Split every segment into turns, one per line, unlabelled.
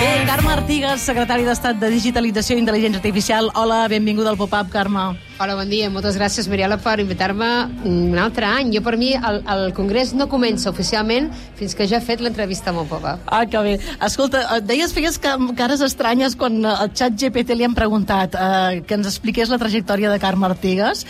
Bé, Carme Artigas, secretari d'Estat de Digitalització i Intel·ligència Artificial. Hola, benvinguda al Pop-Up, Carme.
Hola, bon dia. Moltes gràcies, Mariela, per invitar-me un altre any. Jo, per mi, el, el congrés no comença oficialment fins que ja he fet l'entrevista amb el Pop-Up.
Ah, que bé. Escolta, eh, deies, feies que, cares estranyes quan al xat GPT li han preguntat eh, que ens expliqués la trajectòria de Carme Artigas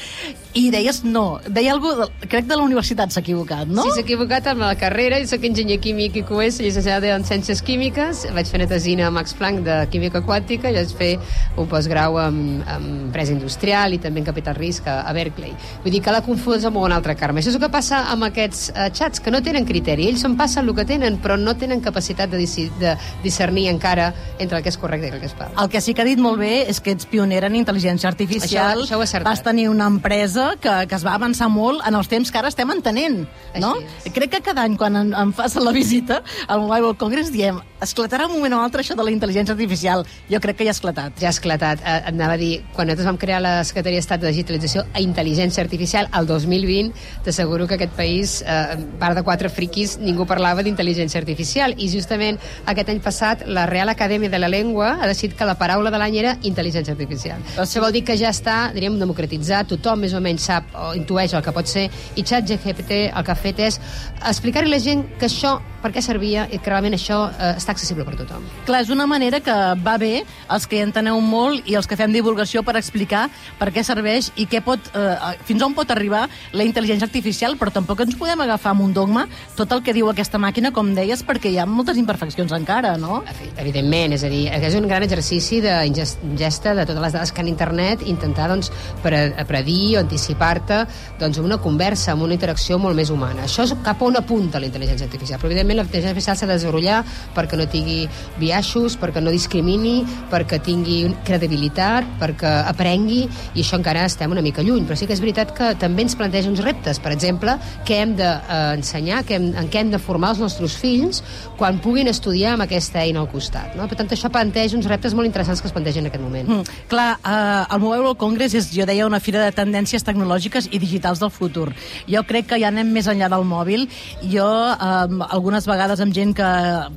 i deies no. Deia algú, de, crec de la universitat s'ha equivocat, no?
Sí, s'ha equivocat amb la carrera. Jo soc enginyer químic i QS, llicenciada en Ciències Químiques. Vaig fer una tesina a Max Planck de Química Quàntica i vaig fer un postgrau en, en empresa industrial i també en capital risc a, a Berkeley. Vull dir que l'ha confós amb un altre Carme. Això és el que passa amb aquests uh, xats, que no tenen criteri. Ells se'n passen el que tenen, però no tenen capacitat de, de discernir encara entre el que és correcte i el que és fals.
El que sí que ha dit molt bé és que ets pionera en intel·ligència artificial.
Això, això
Vas tenir una empresa que, que es va avançar molt en els temps que ara estem entenent. No? Crec que cada any, quan em, em fas la visita al Mobile World Congress, diem esclatarà un moment o altre això de la intel·ligència artificial. Jo crec que ja ha esclatat.
Ja ha esclatat. Eh, anava a dir, quan nosaltres vam crear la Secretaria d'Estat de digitalització a intel·ligència artificial al 2020, t'asseguro que aquest país, eh, part de quatre friquis, ningú parlava d'intel·ligència artificial. I justament aquest any passat la Real Acadèmia de la Llengua ha decidit que la paraula de l'any era intel·ligència artificial. Això vol dir que ja està, diríem, democratitzat, tothom més o menys sap o intueix el que pot ser, i ChatGPT el que ha fet és explicar-li a la gent que això per què servia i que realment això eh, està accessible per tothom.
Clar, és una manera que va bé els que hi enteneu molt i els que fem divulgació per explicar per què serveix i què pot, eh, fins on pot arribar la intel·ligència artificial, però tampoc ens podem agafar amb un dogma tot el que diu aquesta màquina, com deies, perquè hi ha moltes imperfeccions encara, no?
Evidentment, és a dir, és un gran exercici d'ingesta de totes les dades que han internet, intentar doncs, pre predir o anticipar-te doncs, una conversa, amb una interacció molt més humana. Això és cap a on apunta la intel·ligència artificial, però evidentment la intel·ligència artificial s'ha de desenvolupar perquè no tingui biaixos, perquè no discrimini, perquè tingui credibilitat, perquè aprengui, i això encara estem una mica lluny, però sí que és veritat que també ens planteja uns reptes, per exemple, què hem d'ensenyar, de, eh, en què hem de formar els nostres fills quan puguin estudiar amb aquesta eina al costat. No? Per tant, això planteja uns reptes molt interessants que es plantegen en aquest moment. Mm,
clar, eh, el Mobile World Congress és, jo deia, una fira de tendències tecnològiques i digitals del futur. Jo crec que ja anem més enllà del mòbil. Jo, eh, algunes vegades amb gent que,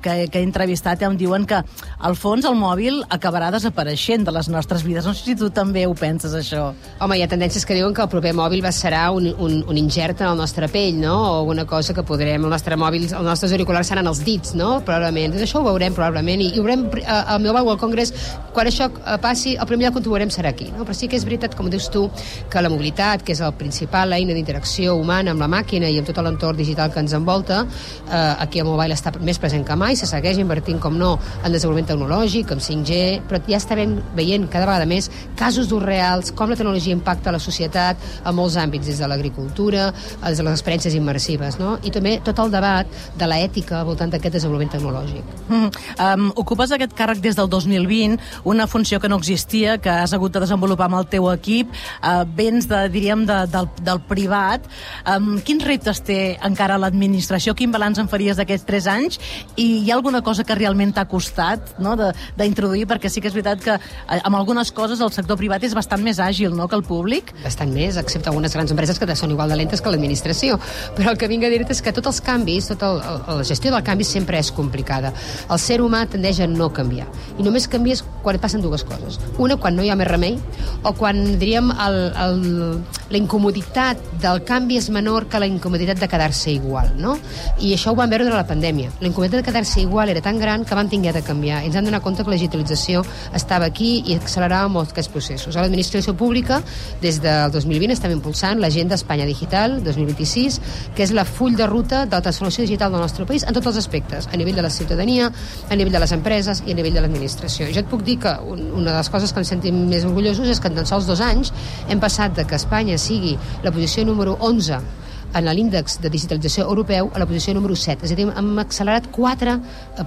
que, que he entrevistat em diuen que, al fons, el mòbil acabarà desapareixent de les nostres vides. No sé si tu també ho penses, això.
Home, hi ha tendències que diuen que el proper mòbil va serà un, un, un ingert en el nostre pell, no? O alguna cosa que podrem... El nostre mòbil, els nostres auriculars seran els dits, no? Probablement. Doncs això ho veurem, probablement. I, i veurem eh, al meu World Congress, quan això eh, passi, el primer lloc on ho veurem serà aquí, no? Però sí que és veritat, com dius tu, que la mobilitat, que és el principal eina d'interacció humana amb la màquina i amb tot l'entorn digital que ens envolta, eh, aquí el mobile està més present que mai, se segueix invertint, com no, en desenvolupament tecnològic, amb 5G, però ja estarem veient cada vegada més casos d'ús reals, com la tecnologia impacta la societat a molts àmbits, des de l'agricultura, des de les experiències immersives, no? I també tot el debat de l'ètica al voltant d'aquest desenvolupament tecnològic.
Mm, um, ocupes aquest càrrec des del 2020, una funció que no existia, que has hagut de desenvolupar amb el teu equip, uh, vens, de, diríem, de, del, del privat. Um, quins reptes té encara l'administració? Quin balanç en faries d'aquests tres anys? I hi ha alguna cosa que realment t'ha costat no? d'introduir? Perquè sí que és veritat que eh, amb algunes coses el sector privat és bastant més àgil no? que el públic.
Bastant més, excepte algunes grans empreses que són igual de lentes que l'administració. Però el que vinc a dir-te és que tots els canvis, tota el, el, la gestió del canvi sempre és complicada. El ser humà tendeix a no canviar. I només canvies quan passen dues coses. Una, quan no hi ha més remei, o quan, diríem, el, el, la incomoditat del canvi és menor que la incomoditat de quedar-se igual, no? I això ho vam veure durant la pandèmia. La de quedar-se igual era tan gran que vam tinguer de canviar. Ens hem donat compte que la digitalització estava aquí i accelerava molts aquests processos. A l'administració pública, des del 2020, estem impulsant l'agenda Espanya Digital 2026, que és la full de ruta de la transformació digital del nostre país en tots els aspectes, a nivell de la ciutadania, a nivell de les empreses i a nivell de l'administració. Jo et puc dir que una de les coses que ens sentim més orgullosos és que en tan sols dos anys hem passat de que Espanya sigui la posició número 11 en l'índex de digitalització europeu a la posició número 7. És a dir, hem accelerat quatre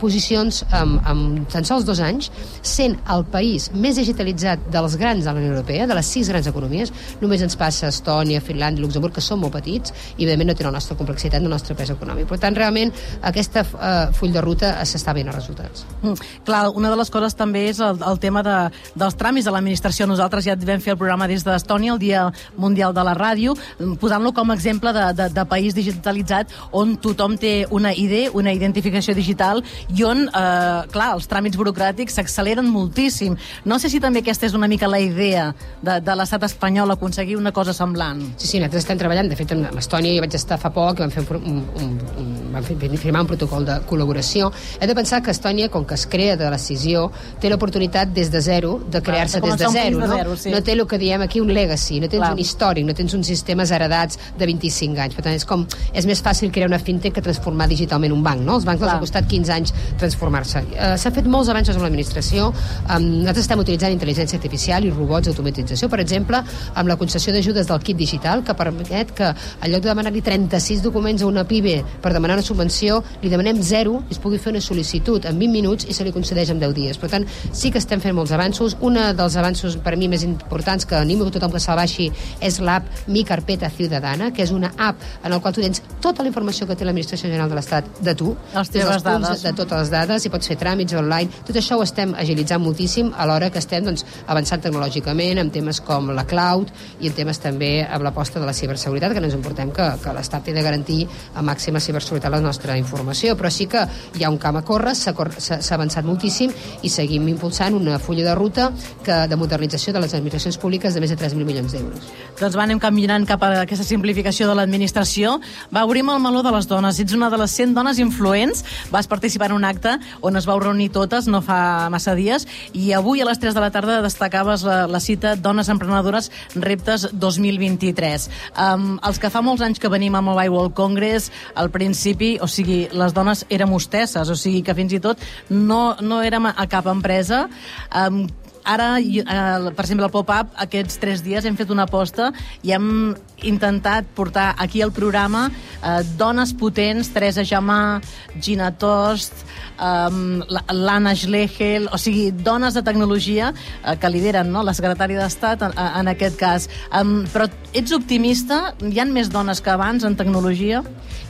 posicions en, en tan sols dos anys, sent el país més digitalitzat dels grans de la Unió Europea, de les sis grans economies. Només ens passa Estònia, Finlàndia, Luxemburg, que són molt petits i, evidentment, no tenen la nostra complexitat, el nostre pes econòmic. Per tant, realment, aquesta uh, full de ruta s'està veient els resultats.
Mm, clar, una de les coses també és el, el tema de, dels tràmits de l'administració. Nosaltres ja vam fer el programa des d'Estònia, el Dia Mundial de la Ràdio, posant-lo com a exemple de, de, de país digitalitzat on tothom té una ID, una identificació digital i on, eh, clar, els tràmits burocràtics s'acceleren moltíssim. No sé si també aquesta és una mica la idea de, de l'estat espanyol aconseguir una cosa semblant.
Sí, sí, nosaltres estem treballant. De fet, amb l'Estònia hi vaig estar fa poc i vam, fer un, un, un, vam firmar un protocol de col·laboració. Hem de pensar que Estònia, com que es crea de decisió, té l'oportunitat des de zero de crear-se des de zero.
De
no?
zero sí.
no té el que diem aquí un legacy, no tens
Clar.
un històric, no tens uns sistemes heredats de 25 anys. Per tant, és com és més fàcil crear una fintech que transformar digitalment un banc. No? Els bancs els
Clar.
ha costat 15 anys transformar-se. Uh, S'ha fet molts avanços amb l'administració. Um, nosaltres estem utilitzant intel·ligència artificial i robots d'automatització, per exemple, amb la concessió d'ajudes del kit digital, que permet que en lloc de demanar-li 36 documents a una PIBE per demanar una subvenció, li demanem zero i es pugui fer una sol·licitud en 20 minuts i se li concedeix en 10 dies. Per tant, sí que estem fent molts avanços. Un dels avanços per mi més importants que animo a tothom que se'l baixi és l'app Mi Carpeta Ciudadana, que és una app en la qual tu tens tota la informació que té l'Administració General de l'Estat de tu,
Les teves
punts
dades.
de, de totes les dades, i pots fer tràmits online. Tot això ho estem agilitzant moltíssim alhora que estem doncs, avançant tecnològicament en temes com la cloud i en temes també amb l'aposta de la ciberseguretat, que no ens importem que, que l'Estat té de garantir a màxima ciberseguretat la nostra informació, però sí que hi ha un camp a córrer, s'ha avançat moltíssim i seguim impulsant una fulla de ruta que, de modernització de les administracions públiques de més de 3.000 milions d'euros.
Doncs va, anem caminant cap a aquesta simplificació de l'administració. Va, obrim el meló de les dones. Ets una de les 100 dones influents. Vas participar en un acte on es vau reunir totes no fa massa dies i avui a les 3 de la tarda destacaves la, la cita Dones emprenedores reptes 2023. Um, els que fa molts anys que venim al Mobile World Congress, al principi, o sigui, les dones érem hostesses, o sigui que fins i tot no, no érem a cap empresa. Um, ara, eh, per exemple, al Pop-Up, aquests tres dies hem fet una aposta i hem intentat portar aquí al programa eh, dones potents, Teresa Jamà, Gina Tost, um, l'Anna Schlegel, o sigui, dones de tecnologia eh, que lideren no? la secretària d'Estat en, en aquest cas. Um, però ets optimista? Hi han més dones que abans en tecnologia?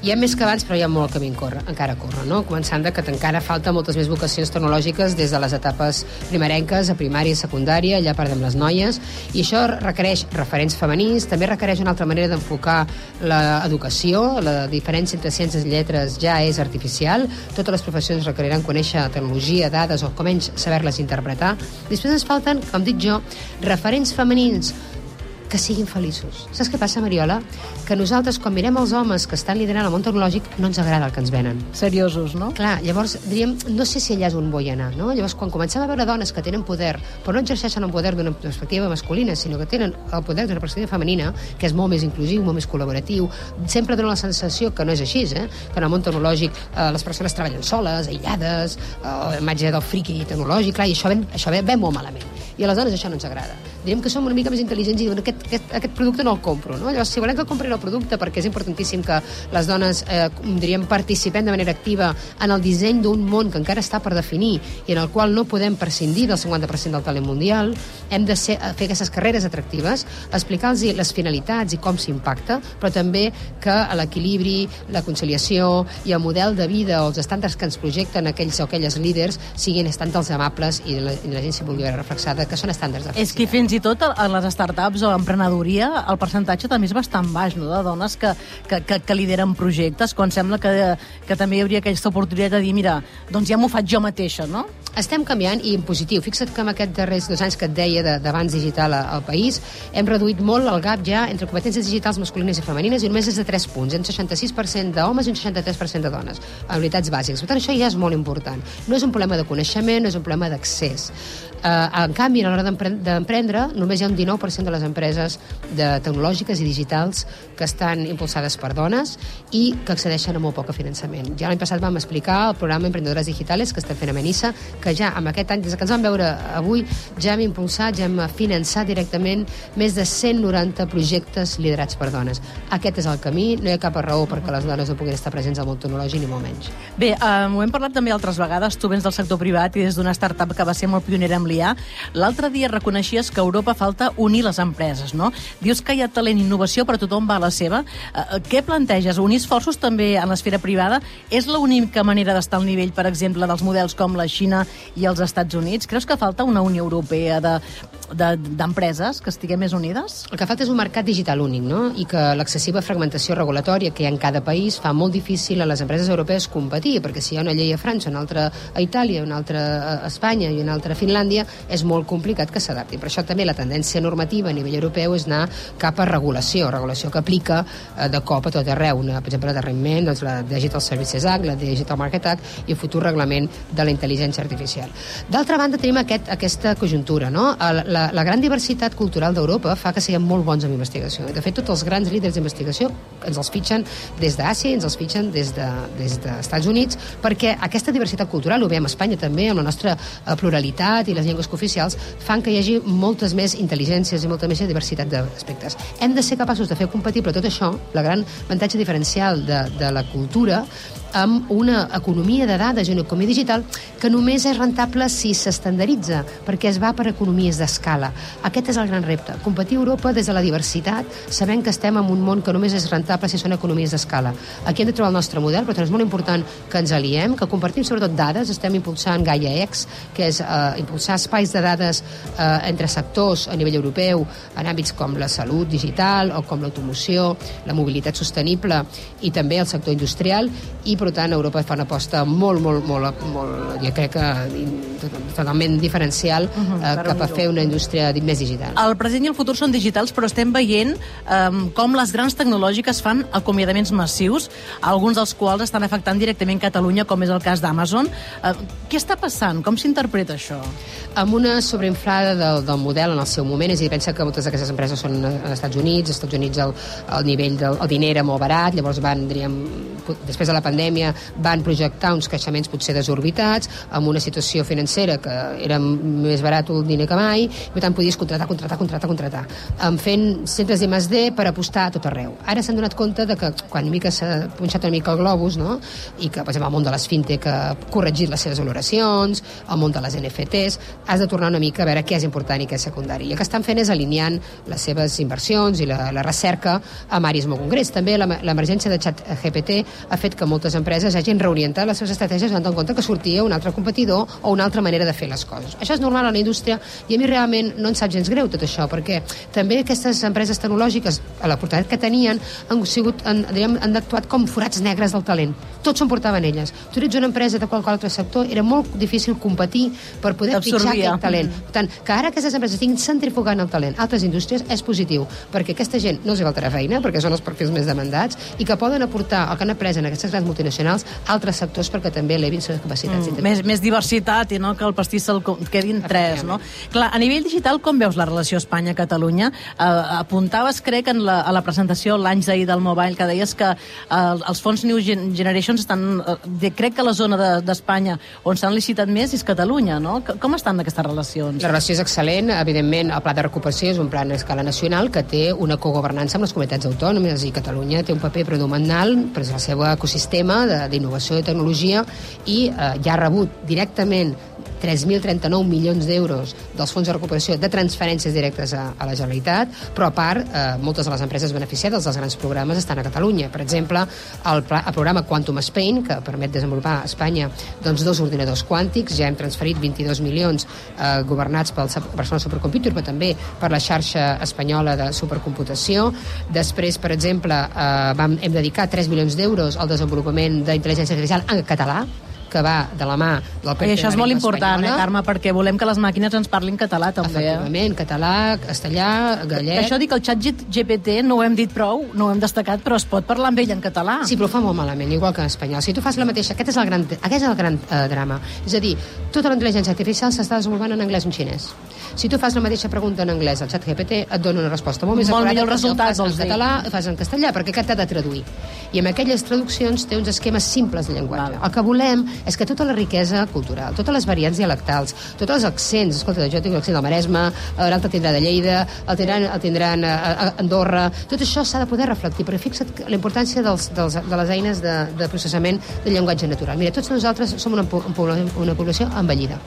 Hi ha més que abans, però hi ha molt camí córrer, encara córrer, no? Començant de que encara falta moltes més vocacions tecnològiques des de les etapes primerenques, a primària i secundària, allà perdem les noies, i això requereix referents femenins, també requereix una altra manera d'enfocar l'educació, la diferència entre ciències i lletres ja és artificial, totes les professions requeriran conèixer tecnologia, dades o com menys saber-les interpretar. Després ens falten, com dic jo, referents femenins que siguin feliços. Saps què passa, Mariola? Que nosaltres, quan mirem els homes que estan liderant el món tecnològic, no ens agrada el que ens venen.
Seriosos, no?
Clar, llavors, diríem, no sé si allà és on vull anar, no? Llavors, quan comencem a veure dones que tenen poder, però no exerceixen el poder d'una perspectiva masculina, sinó que tenen el poder d'una perspectiva femenina, que és molt més inclusiu, molt més col·laboratiu, sempre dona la sensació que no és així, eh? Que en el món tecnològic eh, les persones treballen soles, aïllades, eh, la imatge del friqui tecnològic, clar, i això ve, això ve, ve molt malament. I a les dones això no ens agrada. Diríem que som una mica més intel·ligents i diuen aquest, aquest, aquest producte no el compro. No? Llavors, si volem que comprin el producte, perquè és importantíssim que les dones, eh, diríem, participem de manera activa en el disseny d'un món que encara està per definir i en el qual no podem prescindir del 50% del talent mundial, hem de ser, eh, fer aquestes carreres atractives, explicar-los les finalitats i com s'impacta, però també que l'equilibri, la conciliació i el model de vida o els estàndards que ens projecten aquells o aquelles líders siguin estàndards amables i la, i la gent s'hi vulgui veure reflexada, que són estàndards de
És que
felicitat.
fins i tot a a les startups o emprenedoria el percentatge també és bastant baix, no?, de dones que, que, que, que lideren projectes, quan sembla que, que també hi hauria aquesta oportunitat de dir, mira, doncs ja m'ho faig jo mateixa, no?
Estem canviant i en positiu. Fixa't que en aquests darrers dos anys que et deia de- d'avanç digital al país hem reduït molt el gap ja entre competències digitals masculines i femenines i només és de 3 punts, un 66% d'homes i un 63% de dones, habilitats bàsiques. Per tant, això ja és molt important. No és un problema de coneixement, no és un problema d'accés. Uh, en canvi, a l'hora d'empre- només hi ha un 19% de les empreses de tecnològiques i digitals que estan impulsades per dones i que accedeixen a molt poc finançament. Ja l'any passat vam explicar el programa Emprendedores Digitales que estem fent a Menissa, que ja amb aquest any, des que ens vam veure avui, ja hem impulsat, ja hem finançat directament més de 190 projectes liderats per dones. Aquest és el camí, no hi ha cap raó perquè les dones no puguin estar presents al món tecnològic ni molt menys.
Bé, eh, ho hem parlat també altres vegades, tu vens del sector privat i des d'una startup que va ser molt pionera amb l'IA. L'altre dia reconeixies que a Europa falta unir les empreses, no? Dius que hi ha talent i innovació, però tothom va a la seva. Eh, eh, què planteges? Unir esforços també en l'esfera privada? És l'única manera d'estar al nivell, per exemple, dels models com la Xina i els Estats Units? Creus que falta una Unió Europea de, d'empreses de, que estiguem més unides?
El que falta és un mercat digital únic, no? I que l'excessiva fragmentació regulatòria que hi ha en cada país fa molt difícil a les empreses europees competir, perquè si hi ha una llei a França, una altra a Itàlia, una altra a Espanya i una altra a Finlàndia, és molt complicat que s'adapti. Per això també la tendència normativa a nivell europeu és anar cap a regulació, regulació que aplica eh, de cop a tot arreu. Una, per exemple, darrerament, doncs, la Digital Services Act, la Digital Market Act i el futur reglament de la intel·ligència artificial. D'altra banda, tenim aquest, aquesta conjuntura. No? La, la gran diversitat cultural d'Europa fa que siguem molt bons en investigació. De fet, tots els grans líders d'investigació ens els fitxen des d'Àsia ens els fitxen des d'Estats de, des de Units, perquè aquesta diversitat cultural, ho veiem a Espanya també, amb la nostra eh, pluralitat i les llengües cooficials, fan que hi hagi moltes més intel·ligències i molta més diversitat d'aspectes. Hem de ser capaços de fer compatible tot això, la gran avantatge diferencial de, de la cultura, amb una economia de dades i una economia digital que només és rentable si s'estandarditza, perquè es va per economies d'escala. Aquest és el gran repte, competir Europa des de la diversitat, sabent que estem en un món que només és rentable si són economies d'escala. Aquí hem de trobar el nostre model, però és molt important que ens aliem, que compartim sobretot dades, estem impulsant GaiaX, que és eh, impulsar espais de dades eh, entre sectors a nivell europeu, en àmbits com la salut digital o com l'automoció, la mobilitat sostenible i també el sector industrial, i per tant Europa fa una aposta molt, molt, molt, molt jo crec que totalment diferencial uh -huh, eh, cap a fer una indústria més digital.
El present i el futur són digitals, però estem veient eh, com les grans tecnològiques fan acomiadaments massius, alguns dels quals estan afectant directament Catalunya, com és el cas d'Amazon. Eh, què està passant? Com s'interpreta això?
Amb una sobreinflada del, del model en el seu moment, és a dir, pensa que moltes d'aquestes empreses són als Estats Units, als Estats Units el, el nivell del el diner era molt barat, llavors van, diríem, després de la pandèmia van projectar uns creixements potser desorbitats, amb una situació financera que era més barat el diner que mai, i per tant podies contratar, contratar, contratar, contratar, fent centres d'I+D per apostar a tot arreu. Ara s'han donat compte de que quan una mica s'ha punxat una mica el globus, no? i que, per exemple, el món de les fintech ha corregit les seves valoracions, el món de les NFTs, has de tornar una mica a veure què és important i què és secundari. I el que estan fent és alineant les seves inversions i la, la recerca amb àrees molt concrets. També l'emergència de xat GPT ha fet que moltes empreses hagin reorientat les seves estratègies en compte que sortia un altre competidor o una altra manera de fer les coses. Això és normal a la indústria i a mi realment no em sap gens greu tot això, perquè també aquestes empreses tecnològiques, a l'oportunitat que tenien, han, sigut, han, diríem, han actuat com forats negres del talent. Tots s'ho portaven elles. Tu ets una empresa de qualsevol altre sector, era molt difícil competir per poder fitxar aquest talent. Per tant, que ara aquestes empreses estiguin centrifugant el talent altres indústries és positiu, perquè aquesta gent no els faltarà feina, perquè són els perfils més demandats, i que poden aportar el que han après en aquestes grans multinacionals altres sectors perquè també elevin les capacitats mm,
més, més diversitat i no que el pastís se'l quedin tres, no? Clar, a nivell digital, com veus la relació Espanya-Catalunya? Uh, apuntaves, crec, en la, a la presentació l'any d'ahir del Mobile, que deies que uh, els fons New Generations estan... Uh, de, crec que la zona d'Espanya de, on s'han licitat més és Catalunya, no? Com estan aquestes relacions?
La relació és excel·lent. Evidentment, el pla de recuperació és un pla a escala nacional que té una cogovernança amb les comunitats autònomes i Catalunya té un paper predominant per el seu ecosistema d'innovació i tecnologia i eh, ja ha rebut directament 3.039 milions d'euros dels fons de recuperació de transferències directes a, a la Generalitat, però a part, eh, moltes de les empreses beneficiades dels grans programes estan a Catalunya. Per exemple, el, pla, el programa Quantum Spain, que permet desenvolupar a Espanya doncs, dos ordinadors quàntics, ja hem transferit 22 milions eh, governats pel Barcelona Supercomputer, però també per la xarxa espanyola de supercomputació. Després, per exemple, eh, vam, hem dedicat 3 milions d'euros al desenvolupament d'intel·ligència artificial en català, que va de la mà del
I això és molt important, eh, Carme, perquè volem que les màquines ens parlin català, també.
Eh? Efectivament, eh? català, castellà, gallec...
Això dic, el xat GPT no ho hem dit prou, no ho hem destacat, però es pot parlar amb ell en català.
Sí, però fa molt malament, igual que en espanyol. Si tu fas la mateixa... Aquest és el gran, aquest és el gran eh, drama. És a dir, tota la intel·ligència artificial s'està desenvolupant en anglès o en xinès. Si tu fas la mateixa pregunta en anglès al xat GPT, et dona una resposta molt més
molt
acurada.
Molt resultats,
en català, fas en castellà, perquè aquest t'ha de traduir. I amb aquelles traduccions té uns esquemes simples de llenguatge. Val. El que volem és que tota la riquesa cultural, totes les variants dialectals, tots els accents, escolta, jo tinc l'accent del Maresme, l'altre tindrà de Lleida, el tindran, el tindran a, a Andorra, tot això s'ha de poder reflectir, però fixa't la importància dels, dels, de les eines de, de processament del llenguatge natural. Mira, tots nosaltres som una, una població envellida.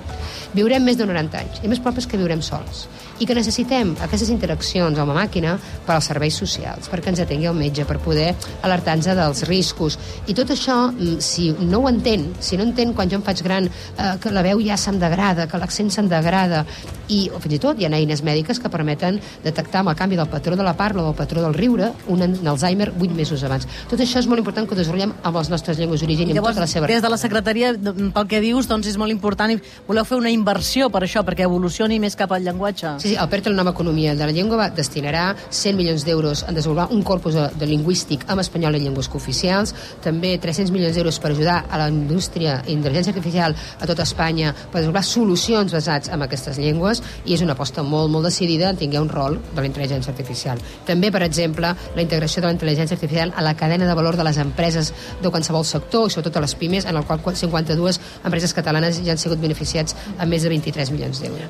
Viurem més de 90 anys, i més prop és que viurem sols. I que necessitem aquestes interaccions amb la màquina per als serveis socials, perquè ens atengui el metge, per poder alertar-nos dels riscos. I tot això, mm, si no ho entén, si no entén quan jo em faig gran, eh, que la veu ja se'm degrada, que l'accent se'm degrada, i o fins i tot hi ha eines mèdiques que permeten detectar amb el canvi del patró de la parla o del patró del riure un Alzheimer 8 mesos abans. Tot això és molt important que ho desenvolupem amb les nostres llengües d'origen i, amb tota la seva...
des de la secretaria, pel que dius, doncs és molt important i voleu fer una inversió per això, perquè evolucioni més cap al llenguatge.
Sí, sí, el PERT, la nova economia de la llengua, va, destinarà 100 milions d'euros en desenvolupar un corpus de, de lingüístic amb espanyol i llengües cooficials, també 300 milions d'euros per ajudar a la indústria d'intel·ligència artificial a tota Espanya per desenvolupar solucions basats en aquestes llengües i és una aposta molt, molt decidida en tinguer un rol de la intel·ligència artificial. També, per exemple, la integració de la intel·ligència artificial a la cadena de valor de les empreses de qualsevol sector, i sobretot a les pimes, en el qual 52 empreses catalanes ja han sigut beneficiats amb més de 23 milions d'euros.